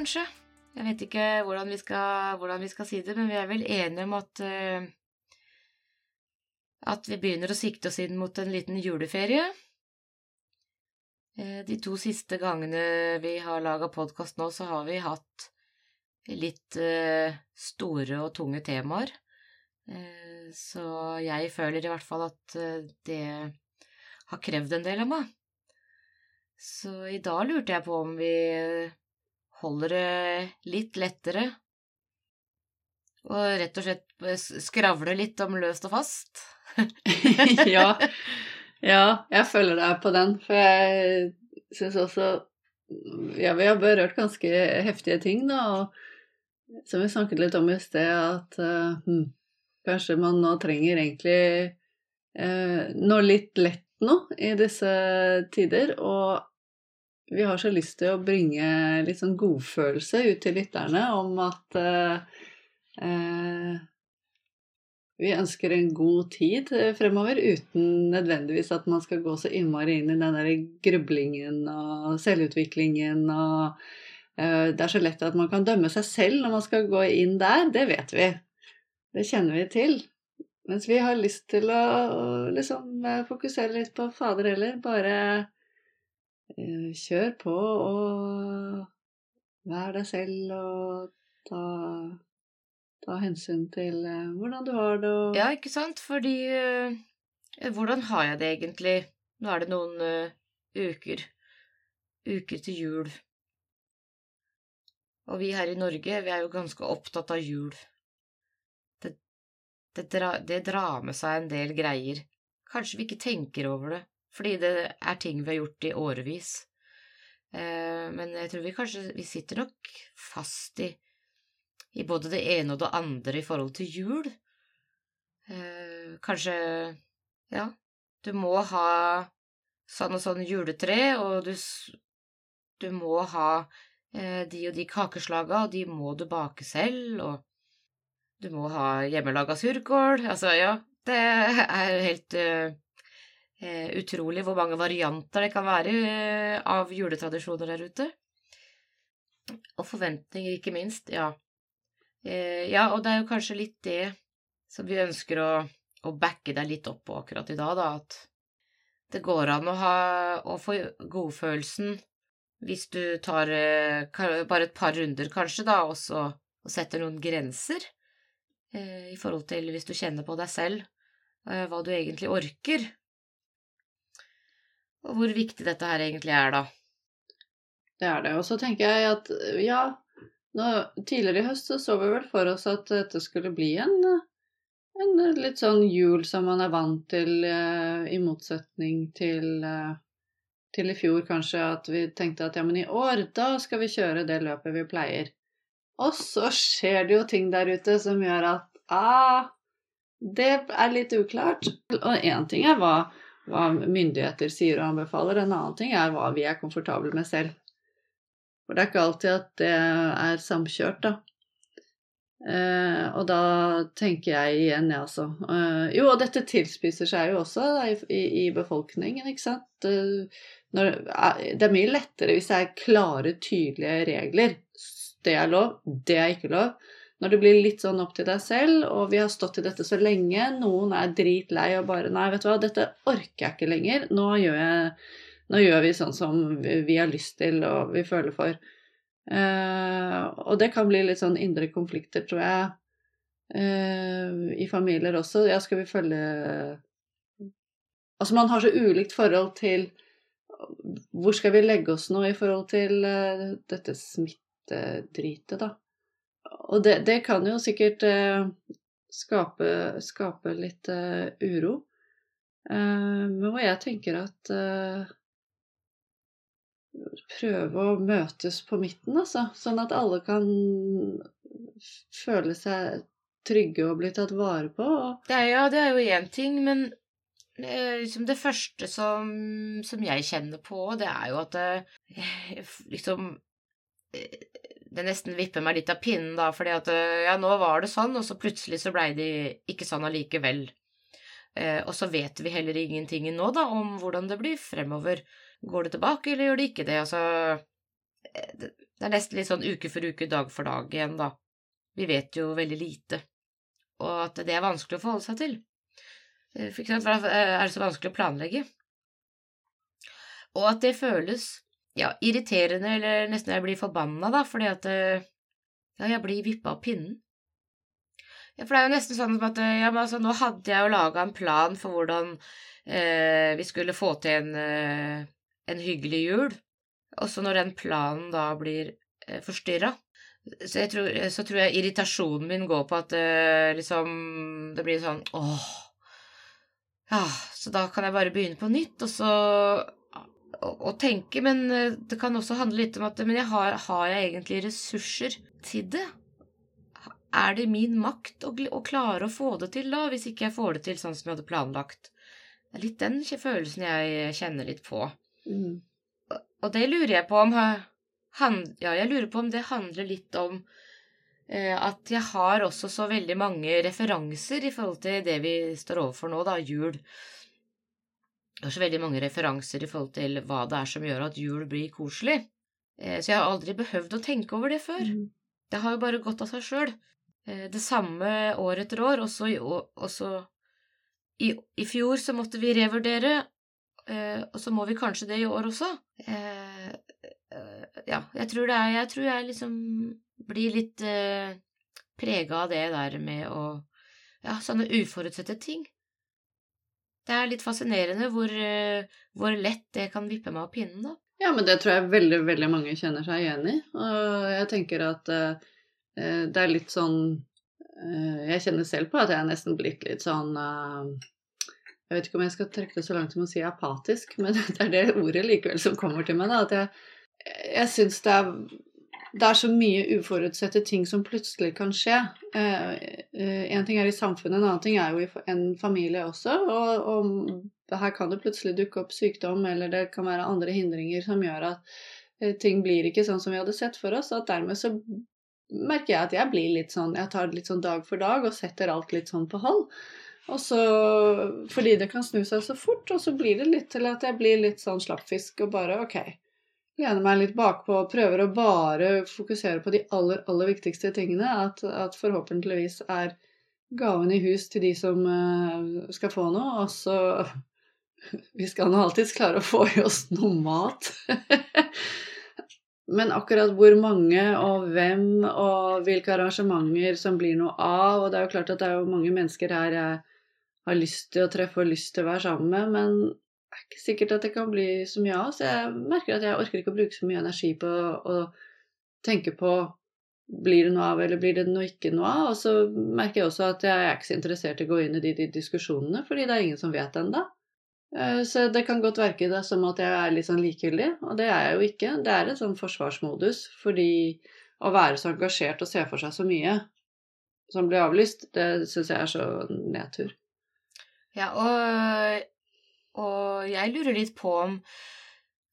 kanskje. Jeg vet ikke hvordan vi, skal, hvordan vi skal si det, men vi er vel enige om at eh, at vi begynner å sikte oss inn mot en liten juleferie. Eh, De to siste gangene vi har laga podkast nå, så har vi hatt litt eh, store og tunge temaer. Så jeg føler i hvert fall at det har krevd en del av meg. Så i dag lurte jeg på om vi holder det litt lettere. Og rett og slett s- skravle litt om løst og fast. ja. ja, jeg følger deg på den, for jeg syns også Ja, vi har berørt ganske heftige ting, da, og som vi snakket litt om i sted, at uh, hm, kanskje man nå trenger egentlig uh, noe litt lett nå i disse tider, og vi har så lyst til å bringe litt sånn godfølelse ut til lytterne om at eh, eh, vi ønsker en god tid eh, fremover, uten nødvendigvis at man skal gå så innmari inn i den der grublingen og selvutviklingen og eh, Det er så lett at man kan dømme seg selv når man skal gå inn der, det vet vi. Det kjenner vi til. Mens vi har lyst til å liksom eh, fokusere litt på fader heller, bare kjør på og vær deg selv og ta ta hensyn til eh, hvordan du har det og Ja, ikke sant? Fordi eh, Hvordan har jeg det egentlig? Nå er det noen eh, uker. Uker til jul. Og vi her i Norge, vi er jo ganske opptatt av jul. Det, det, dra, det drar med seg en del greier. Kanskje vi ikke tenker over det, fordi det er ting vi har gjort i årevis. Eh, men jeg tror vi kanskje Vi sitter nok fast i i både det ene og det andre i forhold til jul. Eh, kanskje Ja, du må ha sånn og sånn juletre, og du, du må ha eh, de og de kakeslaga, og de må du bake selv, og du må ha hjemmelaga surkål. Altså, ja, det er helt utrolig hvor mange varianter det kan være eh, av juletradisjoner der ute. Og forventninger, ikke minst. Ja. Eh, ja, og det er jo kanskje litt det som vi ønsker å, å backe deg litt opp på akkurat i dag, da, at det går an å ha å få godfølelsen hvis du tar eh, bare et par runder, kanskje, da, og så og setter noen grenser eh, i forhold til hvis du kjenner på deg selv eh, hva du egentlig orker, hvor viktig dette her egentlig er, da. Det er det. Og så tenker jeg at ja, nå, tidligere i høst så, så vi vel for oss at dette skulle bli en, en litt sånn jul som man er vant til, eh, i motsetning til, eh, til i fjor kanskje, at vi tenkte at ja, men i år, da skal vi kjøre det løpet vi pleier. Og så skjer det jo ting der ute som gjør at ah, det er litt uklart. Og én ting er hva, hva myndigheter sier og anbefaler, en annen ting er hva vi er komfortable med selv. For det er ikke alltid at det er samkjørt, da. Uh, og da tenker jeg igjen, ja, også. Uh, jo, og dette tilspisser seg jo også da, i, i, befolkningen, ikke sant. Uh, når, det er mye lettere hvis det er klare, tydelige regler. Det er lov, det er ikke lov. Når det blir litt sånn opp til deg selv, og vi har stått i dette så lenge, noen er dritlei og bare Nei, vet du hva, dette orker jeg ikke lenger. Nå gjør, jeg, nå gjør vi sånn som vi har lyst til og vi føler for. Uh, og det kan bli litt sånn indre konflikter, tror jeg, uh, i familier også. Ja, skal vi følge Altså, man har så ulikt forhold til hvor skal vi legge oss nå i forhold til uh, dette smittedritet, da. Og det, det kan jo sikkert eh, skape, skape litt eh, uro. Eh, men jeg tenker at Prøve å møtes på midten, altså. Sånn at alle kan føle seg trygge og bli tatt vare på. Det er, ja, det er jo én ting, men liksom det første som, som jeg kjenner på, det er jo at det liksom Det nesten vipper meg litt av pinnen, da, fordi at eh, ja, nå var det sånn, og så plutselig så blei det ikke sånn allikevel. Eh, og så vet vi heller ingenting nå, da, om hvordan det blir fremover. Går det tilbake, eller gjør det ikke det? Altså eh, Det er nesten litt sånn uke for uke, dag for dag igjen, da. Vi vet jo veldig lite. Og at det er vanskelig å forholde seg til. Eh, for eksempel er det så vanskelig å planlegge. Og at det føles ja, irriterende, eller nesten jeg blir forbanna, da, fordi at ja, jeg blir vippa av pinnen. Ja, for det er jo nesten sånn at ja, men altså, nå hadde jeg jo laga en plan for hvordan eh, vi skulle få til en, eh, en hyggelig jul, og så når den planen da blir eh, forstyrra, så, så, tror jeg irritasjonen min går på at eh, liksom Det blir sånn åh Ja, så da kan jeg bare begynne på nytt, og så å, tenke, men eh, det kan også handle litt om at Men jeg har, har jeg egentlig ressurser til det? Er det min makt å, å, klare å få det til, da, hvis ikke jeg får det til sånn som jeg hadde planlagt? Det er litt den følelsen jeg kjenner litt på. Mm. Og det lurer jeg på om han, Ja, jeg lurer på om det handler litt om eh, at jeg har også så veldig mange referanser i forhold til det vi står overfor nå, da, jul. Jeg har så veldig mange referanser i forhold til hva det er som gjør at jul blir koselig. Eh, så jeg har aldri behøvd å tenke over det før. Mm. Det har jo bare gått av seg sjøl. Eh, det samme år etter år. Også, også i, i, fjor så måtte vi revurdere, eh, og så må vi kanskje det i år også. Ja, jeg tror det er Jeg tror jeg liksom blir litt prega av det der med å Ja, sånne uforutsette ting. Det er litt fascinerende hvor, eh, hvor, lett det kan vippe meg av pinnen, da. Ja, men det tror jeg veldig, veldig mange kjenner seg igjen i. Og jeg tenker at uh, det er litt sånn uh, Jeg kjenner selv på at jeg er nesten blitt litt sånn uh, Jeg vet ikke om jeg skal trekke det så langt som å si apatisk, men det er det ordet likevel som kommer til meg. da, At jeg, jeg syns det er det er så mye uforutsette ting som plutselig kan skje. Eh, eh, en ting er i samfunnet, en annen ting er jo i en familie også. Og, og her kan det plutselig dukke opp sykdom, eller det kan være andre hindringer som gjør at eh, ting blir ikke sånn som vi hadde sett for oss. Og dermed så merker jeg at jeg blir litt sånn Jeg tar det litt sånn dag for dag og setter alt litt sånn på hold. Og så, fordi det kan snu seg så fort, og så blir det litt til at jeg blir litt sånn slappfisk og bare OK lener meg litt bakpå og prøver å bare fokusere på de aller, aller viktigste tingene. At, at forhåpentligvis er gaven i hus til de som uh, skal få noe. Og så Vi skal nå alltids klare å få i oss noe mat. Men akkurat hvor mange og hvem og hvilke arrangementer som blir noe av Og det er jo klart at det er jo mange mennesker her jeg har lyst til å treffe og lyst til å være sammen med, men er ikke sikkert at det kan bli så mye av. Så jeg merker at jeg orker ikke å bruke så mye energi på å tenke på blir det noe av, eller blir det noe ikke noe av? Og så merker jeg også at jeg er ikke så interessert i å gå inn i de, de diskusjonene, fordi det er ingen som vet ennå. Eh, så det kan godt verke det som at jeg er litt sånn likegyldig, og det er jeg jo ikke. Det er en sånn forsvarsmodus, fordi å være så engasjert og se for seg så mye som blir avlyst, det syns jeg er så nedtur. Ja, og og jeg lurer litt på om,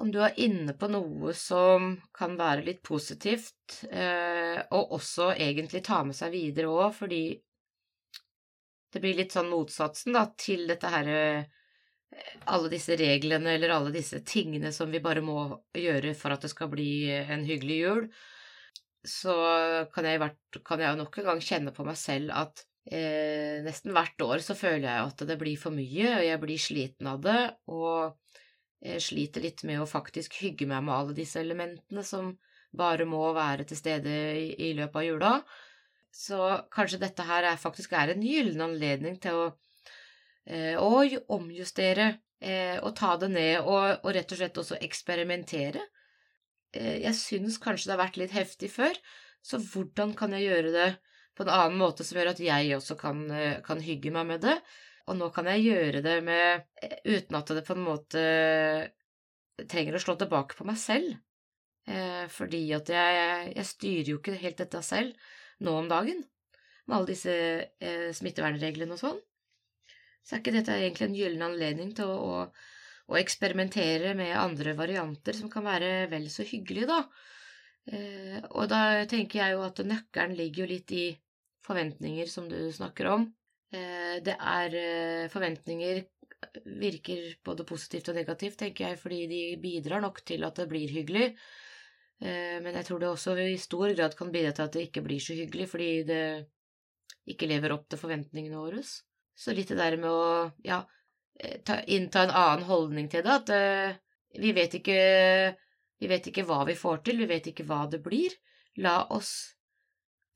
om du er inne på noe som kan være litt positivt, eh, og også egentlig ta med seg videre òg, fordi det blir litt sånn motsatsen da, til dette herre eh, alle disse reglene eller alle disse tingene som vi bare må gjøre for at det skal bli en hyggelig jul, så kan jeg, kan jeg nok en gang kjenne på meg selv at eh, nesten hvert år så føler jeg at det blir for mye, og jeg blir sliten av det, og jeg sliter litt med å faktisk hygge meg med alle disse elementene som bare må være til stede i, i løpet av jula. Så kanskje dette her er, faktisk er en gyllen anledning til å, eh, å omjustere eh, og ta det ned, og, og, rett og slett også eksperimentere. Eh, jeg syns kanskje det har vært litt heftig før, så hvordan kan jeg gjøre det på en annen måte som gjør at jeg også kan, eh, kan hygge meg med det. Og nå kan jeg gjøre det med eh, uten at det på en måte trenger å slå tilbake på meg selv. Eh, fordi at jeg, jeg styrer jo ikke helt dette selv nå om dagen, med alle disse eh, smittevernreglene og sånn. Så er ikke dette egentlig en gyllen anledning til å, å, å, eksperimentere med andre varianter som kan være vel så hyggelige, da. Eh, og da tenker jeg jo at nøkkelen ligger jo litt i forventninger, som du snakker om. Eh, Det er eh, forventninger virker både positivt og negativt, tenker jeg, fordi de bidrar nok til at det blir hyggelig. Eh, Men jeg tror det også i stor grad kan bidra til at det ikke blir så hyggelig, fordi det ikke lever opp til forventningene våre. Så litt det der med å ja, ta, innta en annen holdning til det, at vi vet ikke vi vet ikke hva vi får til, vi vet ikke hva det blir. La oss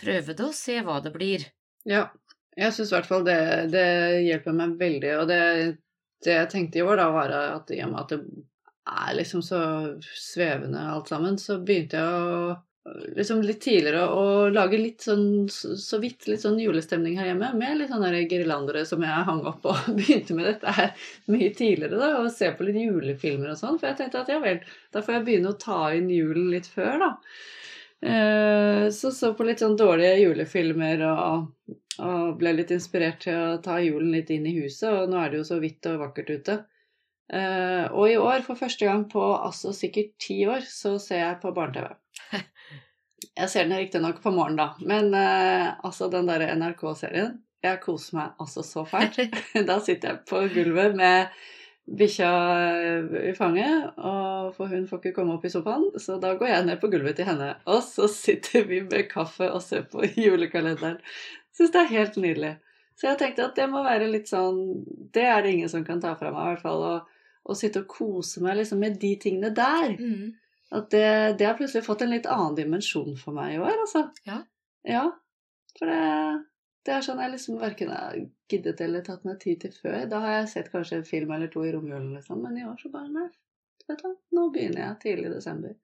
prøve det og se hva det blir. Ja, jeg syns i hvert fall det, det hjelper meg veldig. Og det, det jeg tenkte i år, da, var at i og med at det er liksom så svevende alt sammen, så begynte jeg å liksom litt tidligere å lage litt sånn så vidt litt sånn julestemning her hjemme, med litt sånne der girlandere som jeg hang opp og begynte med dette her mye tidligere, da, og se på litt julefilmer og sånn. For jeg tenkte at ja vel, da får jeg begynne å ta inn julen litt før, da. Eh, Så så på litt sånn dårlige julefilmer og, og ble litt inspirert til å ta julen litt inn i huset, og nå er det jo så hvitt og vakkert ute. Eh, og i år, for første gang på altså sikkert ti år, så ser jeg på barne-TV. Jeg ser den riktignok på morgenen, da, men eh, altså den derre NRK-serien Jeg koser meg altså så fælt. Da sitter jeg på gulvet med bikkja eh, i fanget, og for hun får ikke komme opp i sofaen, så da går jeg ned på gulvet til henne, og så sitter vi med kaffe og ser på julekalenderen. Syns det er helt nydelig. Så jeg tenkte at det må være litt sånn Det er det ingen som kan ta fra meg, i hvert fall. Å sitte og kose meg liksom med de tingene der. Mm. At det, det har plutselig fått en litt annen dimensjon for meg i år, altså. Ja. Ja. For det, det er sånn jeg liksom verken har giddet eller tatt meg tid til før. Da har jeg sett kanskje en film eller to i romjulen, liksom. Men i år så bare nei. Vet du, nå begynner jeg tidlig i desember.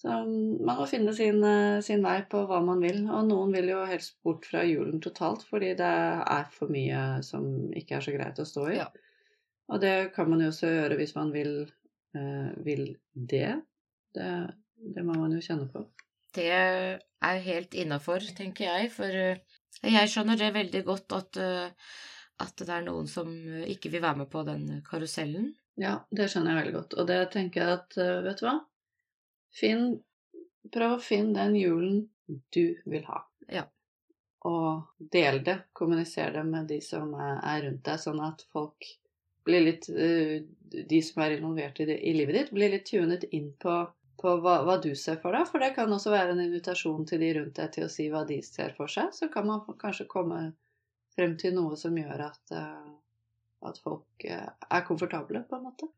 Så mm, man må finne sin, eh, sin vei på hva man vil. Og noen vil jo helst bort fra julen totalt, fordi det er for mye som ikke er så greit å stå i. Ja. Og det kan man jo også gjøre hvis man vil, eh, vil det. det. Det må man jo kjenne på. Det er helt innafor, tenker jeg, for eh, jeg skjønner det veldig godt at, eh, at det er noen som ikke vil være med på den karusellen. Ja, det skjønner jeg veldig godt. Og det tenker jeg at, eh, vet du hva? Finn Prøv å finne den julen du vil ha. Ja. Og del det. Kommuniser det med de som er rundt deg, sånn at folk blir litt eh, De som er involvert i, det, i livet ditt, blir litt tunet inn på, på hva, hva du ser for deg. For det kan også være en invitasjon til de rundt deg til å si hva de ser for seg. Så kan man kanskje komme frem til noe som gjør at, eh, at folk eh, er komfortable, på en måte.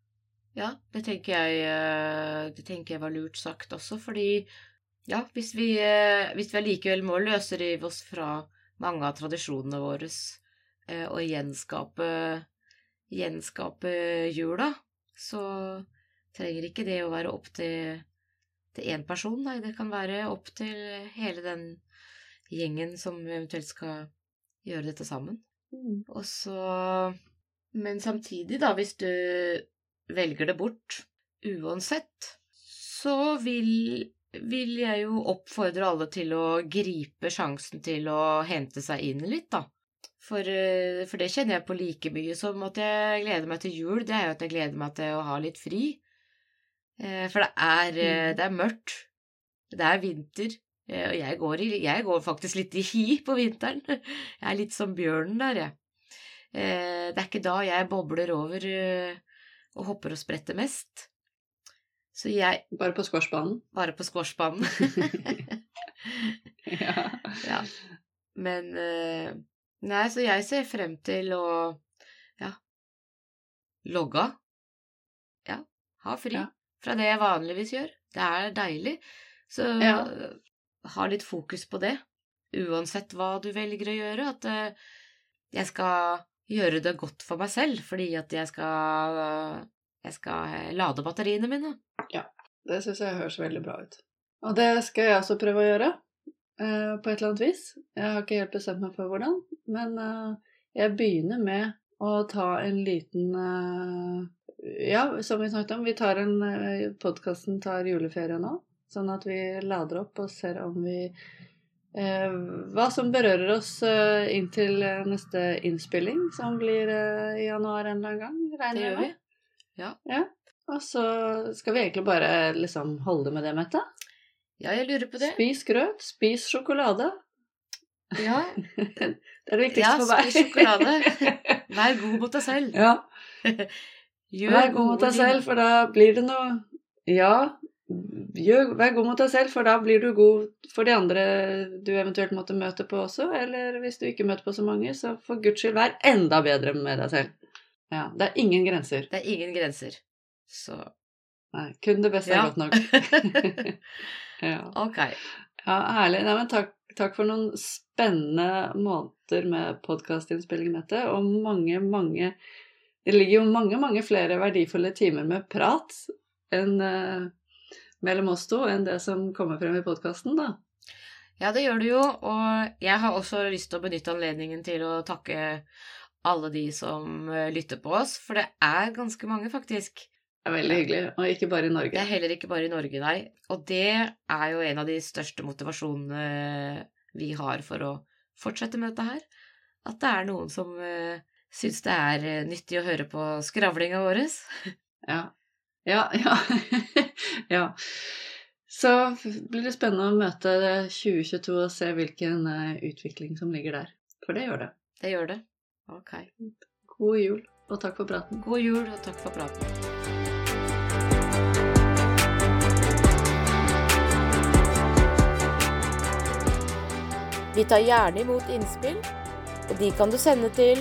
Ja, det tenker jeg, eh, det tenker jeg var lurt sagt også, fordi ja, hvis vi, hvis vi allikevel må løsrive oss fra mange av tradisjonene våre og gjenskape, gjenskape jula, så trenger ikke det å være opp til, til én person, nei, det kan være opp til hele den gjengen som eventuelt skal gjøre dette sammen. Mm. Og så Men samtidig, da, hvis du velger det bort uansett, så vil, vil jeg jo oppfordre alle til å gripe sjansen til å hente seg inn litt, da. For, eh, for det kjenner jeg på like mye som at jeg gleder meg til jul. Det er jo at jeg gleder meg til å ha litt fri. Eh, For det er, eh, Mm. det er mørkt. Det er vinter. eh, Og jeg går, i, jeg går faktisk litt i hi på vinteren. Jeg er litt som bjørnen der, jeg. Det er ikke da jeg bobler over og hopper og spretter mest. Så jeg Bare på squashbanen. Bare på squashbanen. ja. ja. Men Nei, så jeg ser frem til å ja logge av. Ja, ha fri Ja. Fra det jeg vanligvis gjør. Det er deilig. Så Ja. ha litt fokus på det, uansett hva du velger å gjøre. At uh, jeg skal gjøre det godt for meg selv, fordi at jeg skal jeg skal lade batteriene mine. Ja, Det syns jeg høres veldig bra ut. Og det skal jeg også prøve å gjøre, uh, på et eller annet vis. Jeg har ikke helt bestemt meg for hvordan, men eh, jeg begynner med å ta en liten eh, Ja, som vi snakket om, vi tar en uh, Podkasten tar juleferie nå, sånn at vi lader opp og ser om vi eh, Hva som berører oss eh, inntil eh, neste innspilling, som blir eh, i januar en eller annen gang, regner jeg med. Ja. Og så skal vi egentlig bare liksom holde med det, Mette. Ja, jeg lurer på det. Spis grøt, spis sjokolade. Ja, Det er det viktigste Ja, for meg. Ja, spis sjokolade. Vær god mot deg selv. ja. Gjør god mot deg selv, for da blir det noe Ja, gjør, vær god mot deg selv, for da blir du god for de andre du eventuelt måtte møte på også. Eller hvis du ikke møter på så mange, så for guds skyld, vær enda bedre med deg selv. Ja, det er ingen grenser. Det er ingen grenser. Så Nei, kun det beste Ja. er godt nok. ja. ok. ja, herlig. Nei, men takk, takk for noen spennende måneder med podkastinnspilling, Mette, og mange, mange Det ligger jo mange, mange flere verdifulle timer med prat enn eh, mellom oss to enn det som kommer frem i podkasten, da. Ja, det gjør det jo, og jeg har også lyst til å benytte anledningen til å takke alle de som eh, lytter på oss, for det er ganske mange, faktisk. Det er veldig hyggelig, og ikke bare i Norge. Det er heller ikke bare i Norge, nei. Og det er jo en av de største motivasjonene vi har for å fortsette med dette her. At det er noen som uh, syns det er eh, nyttig å høre på skravlinga vår. Ja. Ja, ja. ja. Så blir det spennende å møte 2022 og se hvilken eh, utvikling som ligger der. For det gjør det. Det gjør det. Ok. God jul, og takk for praten. God jul, og takk for praten. Vi tar gjerne imot innspill, og de kan du sende til